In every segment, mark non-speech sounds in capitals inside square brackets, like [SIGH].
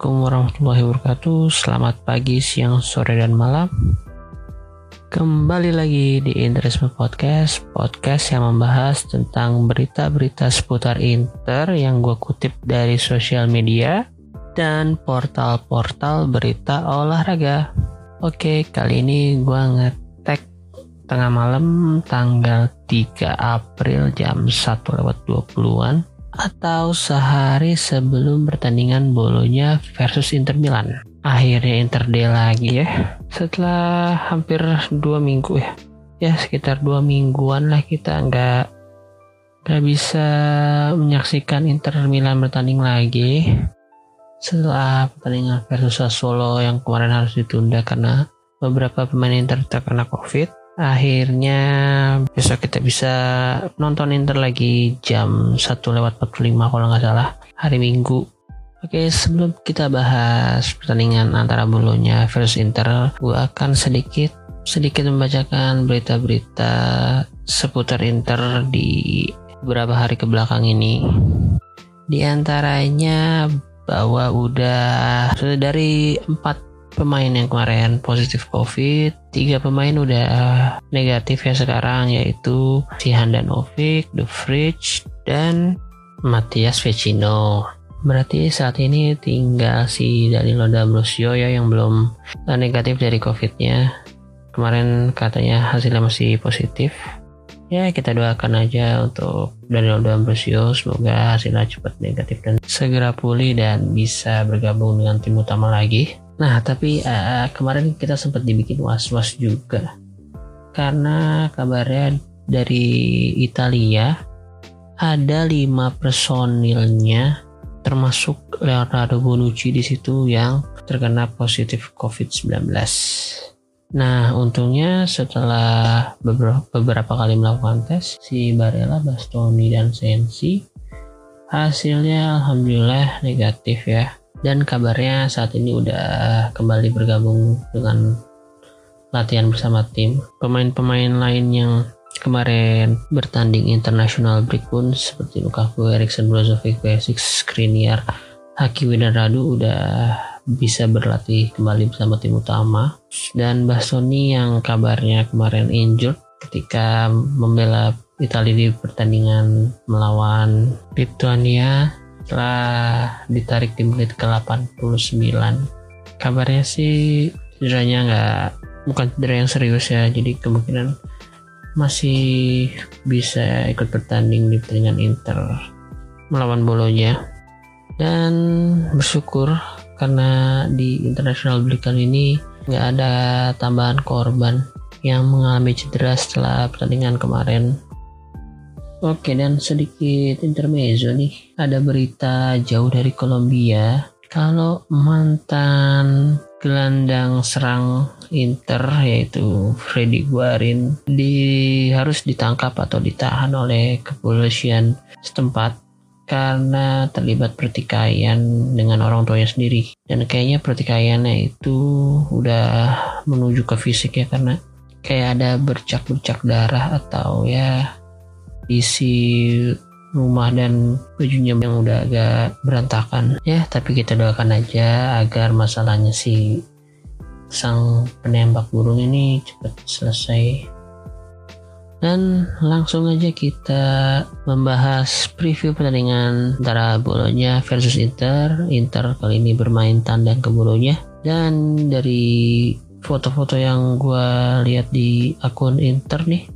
Assalamualaikum warahmatullahi wabarakatuh. Selamat pagi, siang, sore, dan malam. Kembali lagi di Interisme Podcast Podcast yang membahas tentang berita-berita seputar Inter Yang gue kutip dari sosial media Dan portal-portal berita olahraga. Oke, kali ini gue ngetek tengah malam tanggal 3 April jam 1 lewat 20-an atau sehari sebelum pertandingan Bolonya versus Inter Milan. Akhirnya Inter D lagi ya. Setelah hampir dua minggu ya, ya sekitar dua mingguan lah kita nggak nggak bisa menyaksikan Inter Milan bertanding lagi. Setelah pertandingan versus Sassuolo yang kemarin harus ditunda karena beberapa pemain Inter terkena COVID akhirnya besok kita bisa nonton Inter lagi jam 1 lewat 45 kalau nggak salah hari Minggu. Oke sebelum kita bahas pertandingan antara Bolonya versus Inter gue akan sedikit sedikit membacakan berita-berita seputar Inter di beberapa hari ke belakang ini. Di antaranya bahwa udah dari empat pemain yang kemarin positif COVID, tiga pemain udah negatif ya sekarang yaitu si Handanovic, The Fridge, dan Matias Vecino. Berarti saat ini tinggal si Danilo D'Ambrosio ya yang belum negatif dari COVID-nya. Kemarin katanya hasilnya masih positif. Ya kita doakan aja untuk Danilo D'Ambrosio semoga hasilnya cepat negatif dan segera pulih dan bisa bergabung dengan tim utama lagi. Nah, tapi uh, kemarin kita sempat dibikin was-was juga karena kabarnya dari Italia ada lima personilnya termasuk Leonardo Bonucci di situ yang terkena positif COVID-19. Nah, untungnya setelah beberapa, beberapa kali melakukan tes, si Barella, Bastoni, dan Sensi hasilnya alhamdulillah negatif ya dan kabarnya saat ini udah kembali bergabung dengan latihan bersama tim. Pemain-pemain lain yang kemarin bertanding internasional break pun seperti Lukaku, Eriksen, Brozovic, Basic, Skriniar, Hakimi dan Radu udah bisa berlatih kembali bersama tim utama dan Bastoni yang kabarnya kemarin injured ketika membela Italia di pertandingan melawan Lithuania setelah ditarik di menit ke 89 kabarnya sih cederanya nggak bukan cedera yang serius ya jadi kemungkinan masih bisa ikut bertanding di pertandingan Inter melawan Bolonya dan bersyukur karena di international break kali ini nggak ada tambahan korban yang mengalami cedera setelah pertandingan kemarin Oke dan sedikit intermezzo nih. Ada berita jauh dari Kolombia. Kalau mantan gelandang serang Inter yaitu Freddy Guarin di harus ditangkap atau ditahan oleh kepolisian setempat karena terlibat pertikaian dengan orang tuanya sendiri. Dan kayaknya pertikaiannya itu udah menuju ke fisik ya karena kayak ada bercak-bercak darah atau ya isi rumah dan bajunya yang udah agak berantakan ya tapi kita doakan aja agar masalahnya si sang penembak burung ini cepat selesai dan langsung aja kita membahas preview pertandingan antara Bolonya versus Inter. Inter kali ini bermain tandang ke Bolonya. Dan dari foto-foto yang gue lihat di akun Inter nih,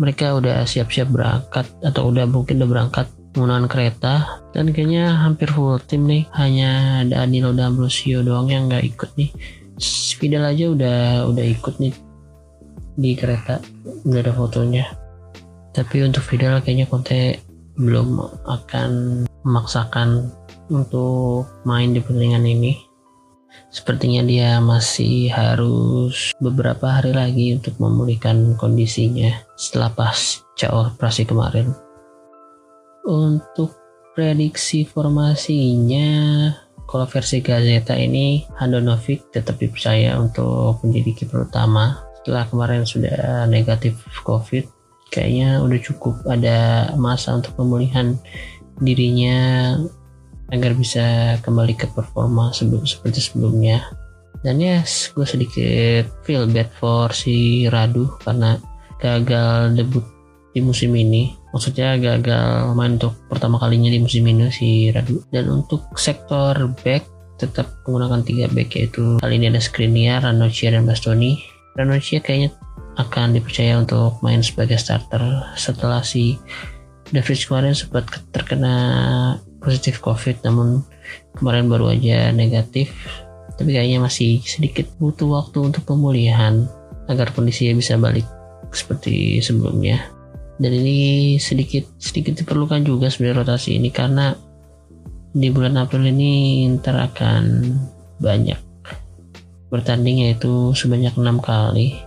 mereka udah siap-siap berangkat atau udah mungkin udah berangkat menggunakan kereta. Dan kayaknya hampir full tim nih. Hanya Danilo dan Brusio doang yang nggak ikut nih. Fidel aja udah udah ikut nih di kereta. Udah ada fotonya. Tapi untuk Fidel kayaknya Conte belum akan memaksakan untuk main di pertandingan ini Sepertinya dia masih harus beberapa hari lagi untuk memulihkan kondisinya setelah pasca operasi kemarin. Untuk prediksi formasinya, kalau versi Gazeta ini Handanovic tetap dipercaya untuk menjadi kiper utama. Setelah kemarin sudah negatif COVID, kayaknya udah cukup ada masa untuk pemulihan dirinya agar bisa kembali ke performa sebelum seperti sebelumnya. Dan ya yes, gue sedikit feel bad for si Radu karena gagal debut di musim ini. Maksudnya gagal main untuk pertama kalinya di musim ini si Radu. Dan untuk sektor back tetap menggunakan tiga back yaitu kali ini ada Skriniar, Ranocchia dan Bastoni. Ranocchia kayaknya akan dipercaya untuk main sebagai starter setelah si David kemarin sempat terkena positif COVID namun kemarin baru aja negatif tapi kayaknya masih sedikit butuh waktu untuk pemulihan agar kondisinya bisa balik seperti sebelumnya. Dan ini sedikit sedikit diperlukan juga sebenarnya rotasi ini karena di bulan April ini Inter akan banyak bertanding yaitu sebanyak enam kali.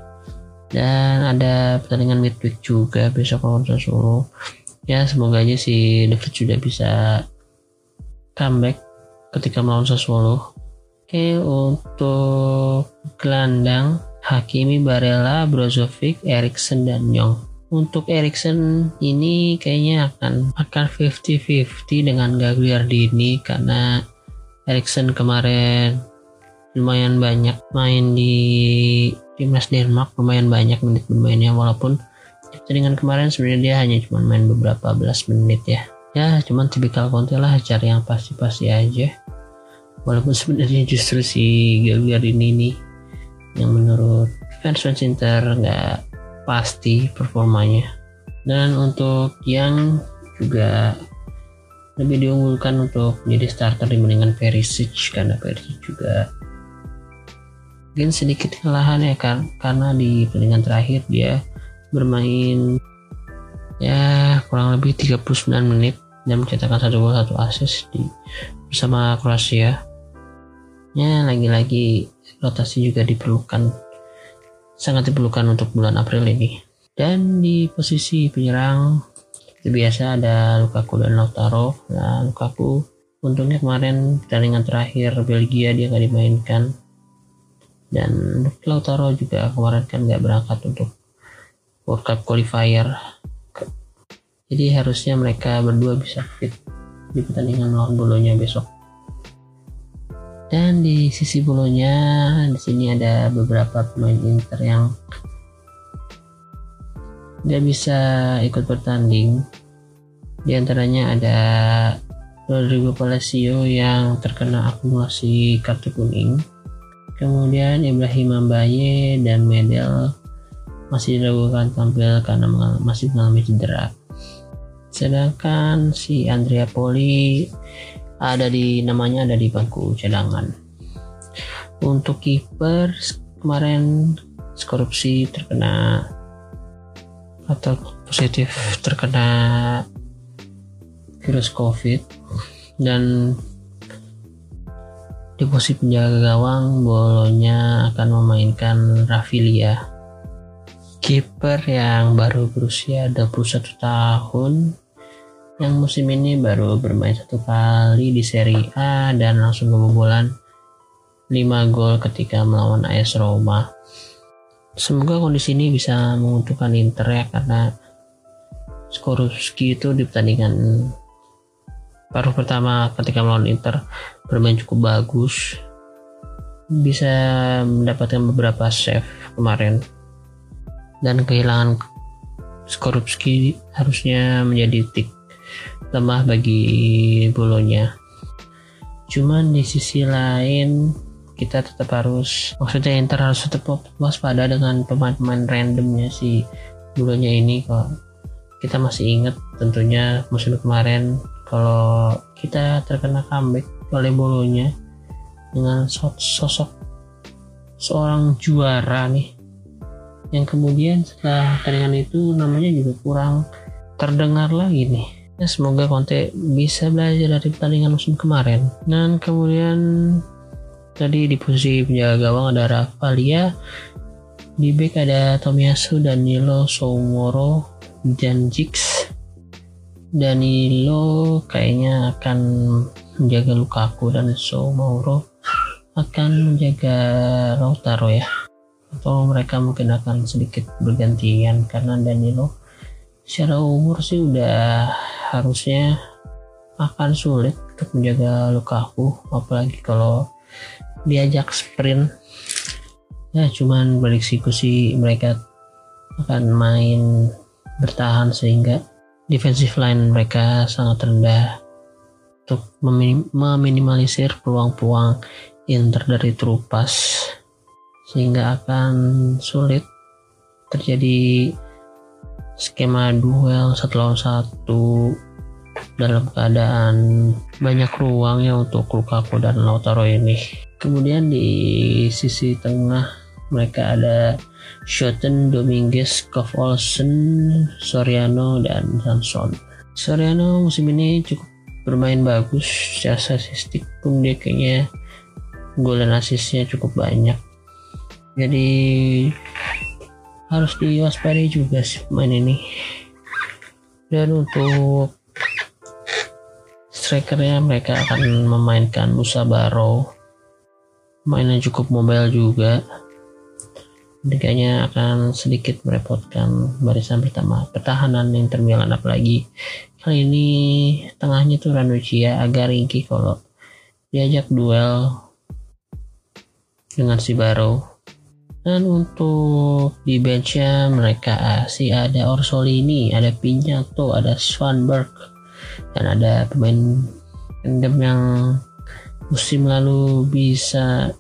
Dan ada pertandingan midweek juga besok lawan Sassuolo. Ya semoga aja si David sudah bisa comeback ketika melawan Sassuolo Oke, untuk gelandang Hakimi, Barella, Brozovic, Erikson dan Young. Untuk Erikson ini kayaknya akan akan 50-50 dengan Gagliardini karena Erikson kemarin lumayan banyak main di timnas Denmark lumayan banyak menit bermainnya walaupun pertandingan kemarin sebenarnya dia hanya cuma main beberapa belas menit ya ya cuman tipikal Conte lah cari yang pasti-pasti aja. Walaupun sebenarnya justru si Gagliardini ini yang menurut fans fans Inter nggak pasti performanya. Dan untuk yang juga lebih diunggulkan untuk menjadi starter dibandingkan Perisic karena Perisic juga mungkin sedikit kelelahan ya kan karena di pertandingan terakhir dia bermain ya kurang lebih 39 menit dan mencetakkan satu gol satu assist di bersama Kroasia. Ya lagi-lagi rotasi juga diperlukan sangat diperlukan untuk bulan April ini. Dan di posisi penyerang seperti biasa ada Lukaku dan Lautaro. Nah Lukaku untungnya kemarin pertandingan terakhir Belgia dia nggak dimainkan. Dan Lautaro juga kemarin kan nggak berangkat untuk World Cup qualifier jadi harusnya mereka berdua bisa fit di pertandingan lawan Bolonya besok. Dan di sisi bulunya di sini ada beberapa pemain Inter yang nggak bisa ikut bertanding. Di antaranya ada Rodrigo Palacio yang terkena akumulasi kartu kuning. Kemudian Ibrahim Ambaye dan Medel masih diragukan tampil karena masih mengalami cedera sedangkan si Andrea Poli ada di namanya ada di bangku cadangan. Untuk kiper kemarin korupsi terkena atau positif terkena virus covid dan di posisi penjaga gawang bolonya akan memainkan Rafilia. Kiper yang baru berusia 21 tahun yang musim ini baru bermain satu kali di Serie A dan langsung kebobolan 5 gol ketika melawan AS Roma. Semoga kondisi ini bisa menguntungkan Inter ya karena Skorupski itu di pertandingan paruh pertama ketika melawan Inter bermain cukup bagus bisa mendapatkan beberapa save kemarin dan kehilangan Skorupski harusnya menjadi tik lemah bagi bolonya cuman di sisi lain kita tetap harus maksudnya Inter harus tetap waspada dengan pemain-pemain randomnya si bolonya ini kalau kita masih ingat tentunya musim kemarin kalau kita terkena comeback oleh bolonya dengan sosok seorang juara nih. Yang kemudian setelah pertandingan itu namanya juga kurang terdengar lagi nih Ya, semoga Conte bisa belajar dari pertandingan musim kemarin. Dan kemudian tadi di posisi penjaga gawang ada Rafalia, di back ada Tomiyasu, Danilo, Soumoro, dan Jix. Danilo kayaknya akan menjaga Lukaku dan Soumoro akan menjaga Lautaro ya atau mereka mungkin akan sedikit bergantian karena Danilo secara umur sih udah harusnya akan sulit untuk menjaga Lukaku apalagi kalau diajak sprint. Ya cuman prediksi sih mereka akan main bertahan sehingga defensive line mereka sangat rendah untuk meminimalisir peluang-peluang Inter dari terupas sehingga akan sulit terjadi skema duel satu lawan satu dalam keadaan banyak ruangnya untuk Lukaku dan Lautaro ini. Kemudian di sisi tengah mereka ada Schotten, Dominguez, Kov Olsen, Soriano, dan Samson. Soriano musim ini cukup bermain bagus secara statistik pun dia kayaknya gol dan asisnya cukup banyak jadi harus diwaspadai juga sih main ini. Dan untuk strikernya mereka akan memainkan Musa Barrow mainnya cukup mobile juga. Kayaknya akan sedikit merepotkan barisan pertama pertahanan yang Milan apalagi kali ini tengahnya tuh Ranuccia agak ringkih kalau diajak duel dengan si Barrow dan untuk di benchnya mereka sih ada Orsolini, ada Pinyato, ada Swanberg, dan ada pemain tandem yang musim lalu bisa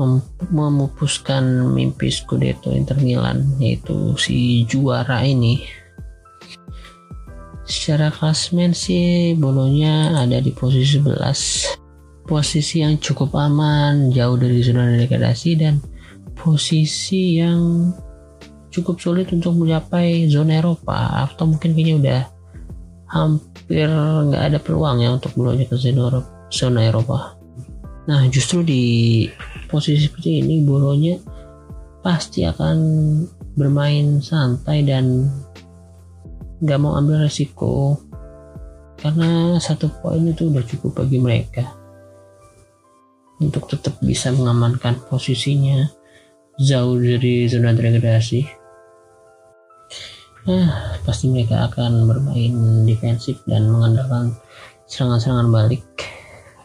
mem memupuskan mimpi Scudetto Inter Milan yaitu si juara ini. Secara klasmen sih bolonya ada di posisi 11 posisi yang cukup aman jauh dari zona degradasi dan posisi yang cukup sulit untuk mencapai zona Eropa atau mungkin kayaknya udah hampir nggak ada peluang ya untuk menuju ke zona Eropa. Nah justru di posisi seperti ini Bolonya pasti akan bermain santai dan nggak mau ambil resiko karena satu poin itu udah cukup bagi mereka untuk tetap bisa mengamankan posisinya jauh dari zona degradasi. Nah pasti mereka akan bermain defensif dan mengandalkan serangan-serangan balik.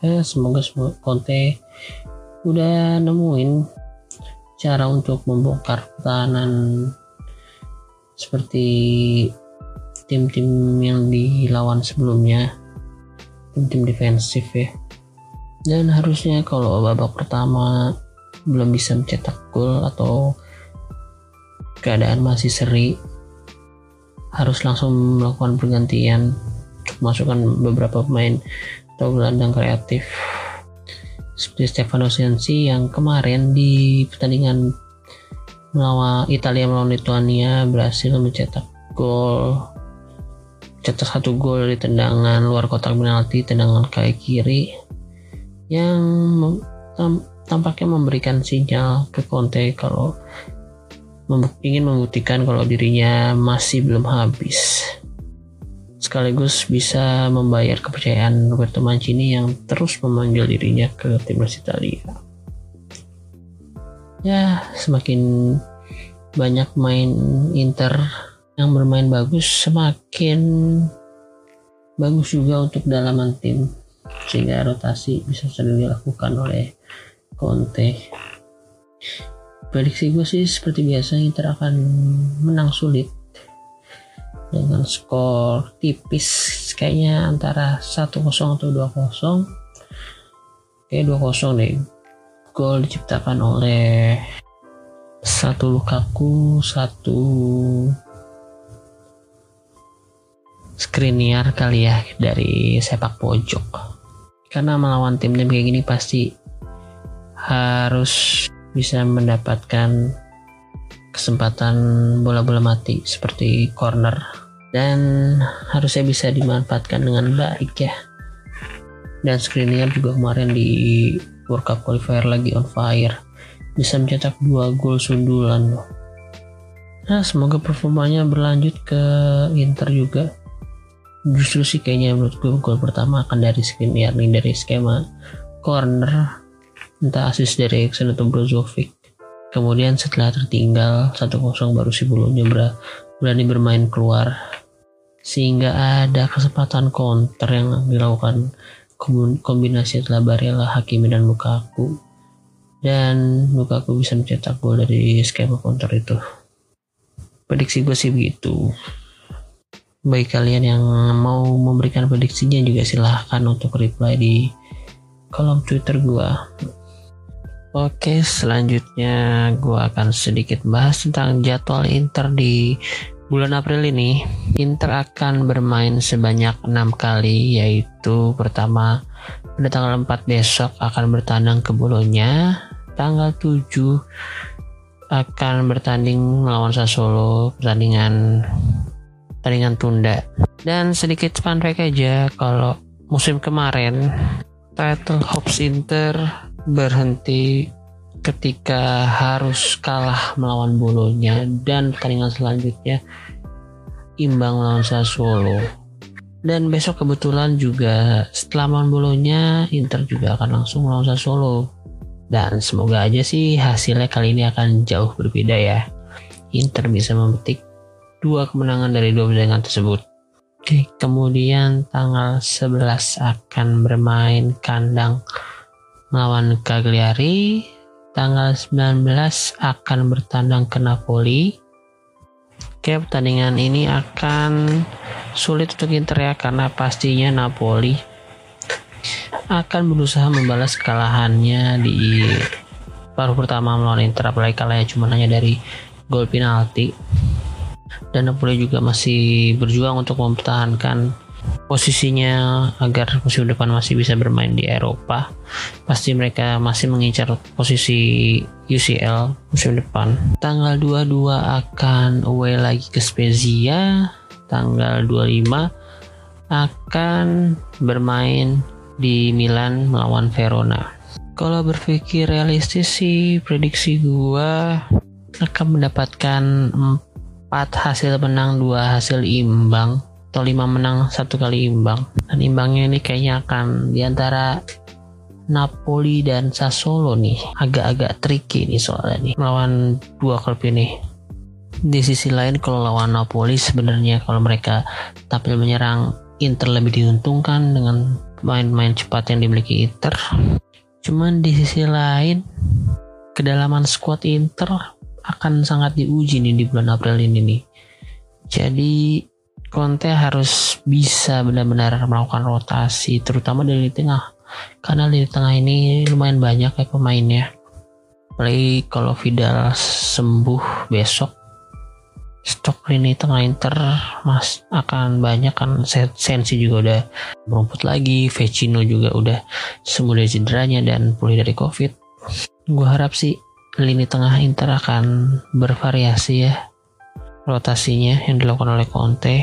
Ya semoga Conte udah nemuin cara untuk membongkar pertahanan seperti tim-tim yang dilawan sebelumnya tim-tim defensif ya. Dan harusnya kalau babak pertama belum bisa mencetak gol atau keadaan masih seri harus langsung melakukan pergantian masukkan beberapa pemain atau gelandang kreatif. Seperti Stefano Sensi yang kemarin di pertandingan melawan Italia melawan Lituania berhasil mencetak gol. Cetak satu gol di tendangan luar kotak penalti tendangan kaki kiri yang tampaknya memberikan sinyal ke Conte kalau ingin membuktikan kalau dirinya masih belum habis. Sekaligus bisa membayar kepercayaan Roberto Mancini yang terus memanggil dirinya ke timnas Italia. Ya semakin banyak main Inter yang bermain bagus semakin bagus juga untuk dalaman tim sehingga rotasi bisa sering dilakukan oleh Conte. Prediksi gue sih seperti biasa Inter akan menang sulit. Dengan skor tipis kayaknya antara 1-0 atau 2-0 kayak 2-0 deh. Gol diciptakan oleh satu Lukaku satu Skriniar kali ya dari sepak pojok. Karena melawan tim-tim kayak gini pasti harus bisa mendapatkan kesempatan bola-bola mati seperti corner. Dan harusnya bisa dimanfaatkan dengan baik ya. Dan Skriniar juga kemarin di World Cup Qualifier lagi on fire. Bisa mencetak dua gol sundulan. Nah semoga performanya berlanjut ke Inter juga. Justru sih kayaknya menurut gue gol pertama akan dari Skriniar nih dari skema corner entah asis dari atau Brozovic. Kemudian setelah tertinggal 1-0 baru si Bolonya berani bermain keluar. Sehingga ada kesempatan counter yang dilakukan kombinasi setelah Barella, Hakimi dan Lukaku. Dan Lukaku bisa mencetak gol dari skema counter itu. Prediksi gue sih begitu. Bagi kalian yang mau memberikan prediksinya juga silahkan untuk reply di kolom twitter gue Oke, selanjutnya gue akan sedikit bahas tentang jadwal Inter di bulan April ini. Inter akan bermain sebanyak enam kali, yaitu pertama pada tanggal 4 besok akan bertandang ke Bolonya, tanggal 7 akan bertanding melawan Sassuolo, pertandingan pertandingan tunda. Dan sedikit fun aja, kalau musim kemarin title Hopes Inter berhenti ketika harus kalah melawan Bolonya dan pertandingan selanjutnya imbang melawan Sassuolo. Dan besok kebetulan juga setelah melawan Bolonya Inter juga akan langsung melawan Sassuolo. Dan semoga aja sih hasilnya kali ini akan jauh berbeda ya. Inter bisa memetik dua kemenangan dari dua pertandingan tersebut. Oke, kemudian tanggal 11 akan bermain kandang melawan Cagliari. Tanggal 19 akan bertandang ke Napoli. Oke, pertandingan ini akan sulit untuk Inter ya karena pastinya Napoli akan berusaha membalas kekalahannya di paruh pertama melawan Inter apalagi kalahnya cuma hanya dari gol penalti dan Napoli juga masih berjuang untuk mempertahankan posisinya agar musim depan masih bisa bermain di Eropa. Pasti mereka masih mengincar posisi UCL musim depan. Tanggal 22 akan away lagi ke Spezia. Tanggal 25 akan bermain di Milan melawan Verona. Kalau berpikir realistis sih prediksi gua akan mendapatkan 4 hasil menang dua hasil imbang atau 5 menang satu kali imbang. Dan imbangnya ini kayaknya akan di antara Napoli dan Sassuolo nih. Agak-agak tricky nih soalnya nih. Melawan dua klub ini. Di sisi lain kalau lawan Napoli sebenarnya kalau mereka tampil menyerang Inter lebih diuntungkan dengan main-main cepat yang dimiliki Inter. Cuman di sisi lain kedalaman squad Inter akan sangat diuji nih di bulan April ini nih. Jadi Conte harus bisa benar-benar melakukan rotasi terutama dari tengah. Karena di tengah ini lumayan banyak ya pemainnya. Apalagi kalau Vidal sembuh besok stok lini tengah Inter mas akan banyak kan. Sensi juga udah merumput lagi Vecino juga udah sembuh dari cederanya dan pulih dari covid. Gue harap sih lini tengah Inter akan bervariasi ya rotasinya yang dilakukan oleh Conte.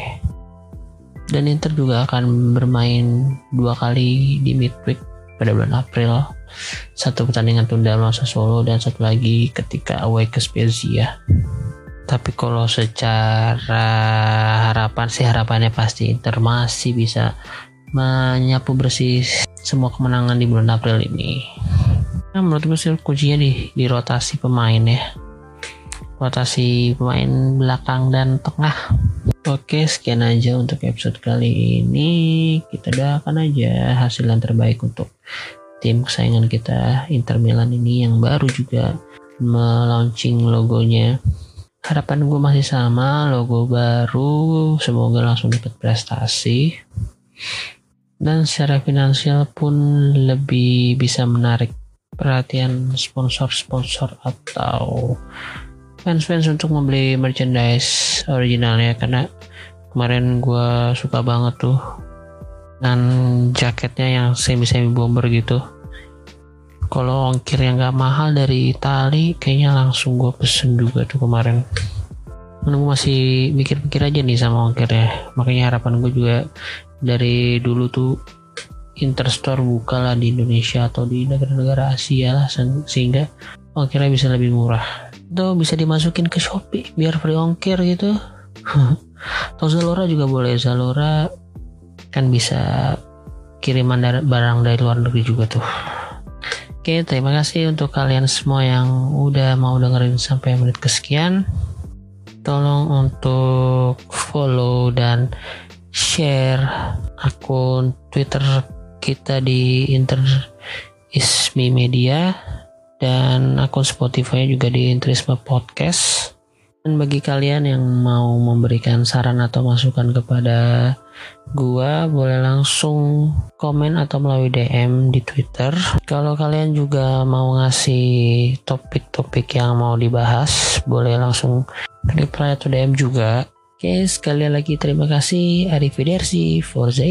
Dan Inter juga akan bermain dua kali di midweek pada bulan April. Satu pertandingan tunda melawan Solo dan satu lagi ketika away ke Spezia. Tapi kalau secara harapan sih harapannya pasti Inter masih bisa menyapu bersih semua kemenangan di bulan April ini. Nah, menurut gue sih kuncinya di, di rotasi pemain ya rotasi pemain belakang dan tengah. Oke, sekian aja untuk episode kali ini. Kita doakan aja hasil yang terbaik untuk tim kesayangan kita Inter Milan ini yang baru juga melaunching logonya. Harapan gue masih sama, logo baru, semoga langsung dapat prestasi. Dan secara finansial pun lebih bisa menarik perhatian sponsor-sponsor atau fans-fans untuk membeli merchandise originalnya karena kemarin gue suka banget tuh dengan jaketnya yang semi-semi bomber gitu. Kalau ongkir yang gak mahal dari Itali kayaknya langsung gue pesen juga tuh kemarin. Gue masih mikir-mikir aja nih sama ongkirnya. Makanya harapan gue juga dari dulu tuh Interstore buka lah di Indonesia atau di negara-negara Asia lah sehingga ongkirnya bisa lebih murah itu bisa dimasukin ke Shopee biar free ongkir gitu. [LAUGHS] Atau Zalora juga boleh. Zalora kan bisa kiriman dari, barang dari luar negeri juga tuh. Oke terima kasih untuk kalian semua yang udah mau dengerin sampai menit kesekian. Tolong untuk follow dan share akun Twitter kita di Inter Ismi Media dan akun Spotify juga di Interisme Podcast. Dan bagi kalian yang mau memberikan saran atau masukan kepada gua, boleh langsung komen atau melalui DM di Twitter. Kalau kalian juga mau ngasih topik-topik yang mau dibahas, boleh langsung reply atau DM juga. Oke, sekali lagi terima kasih. Arrivederci, Forza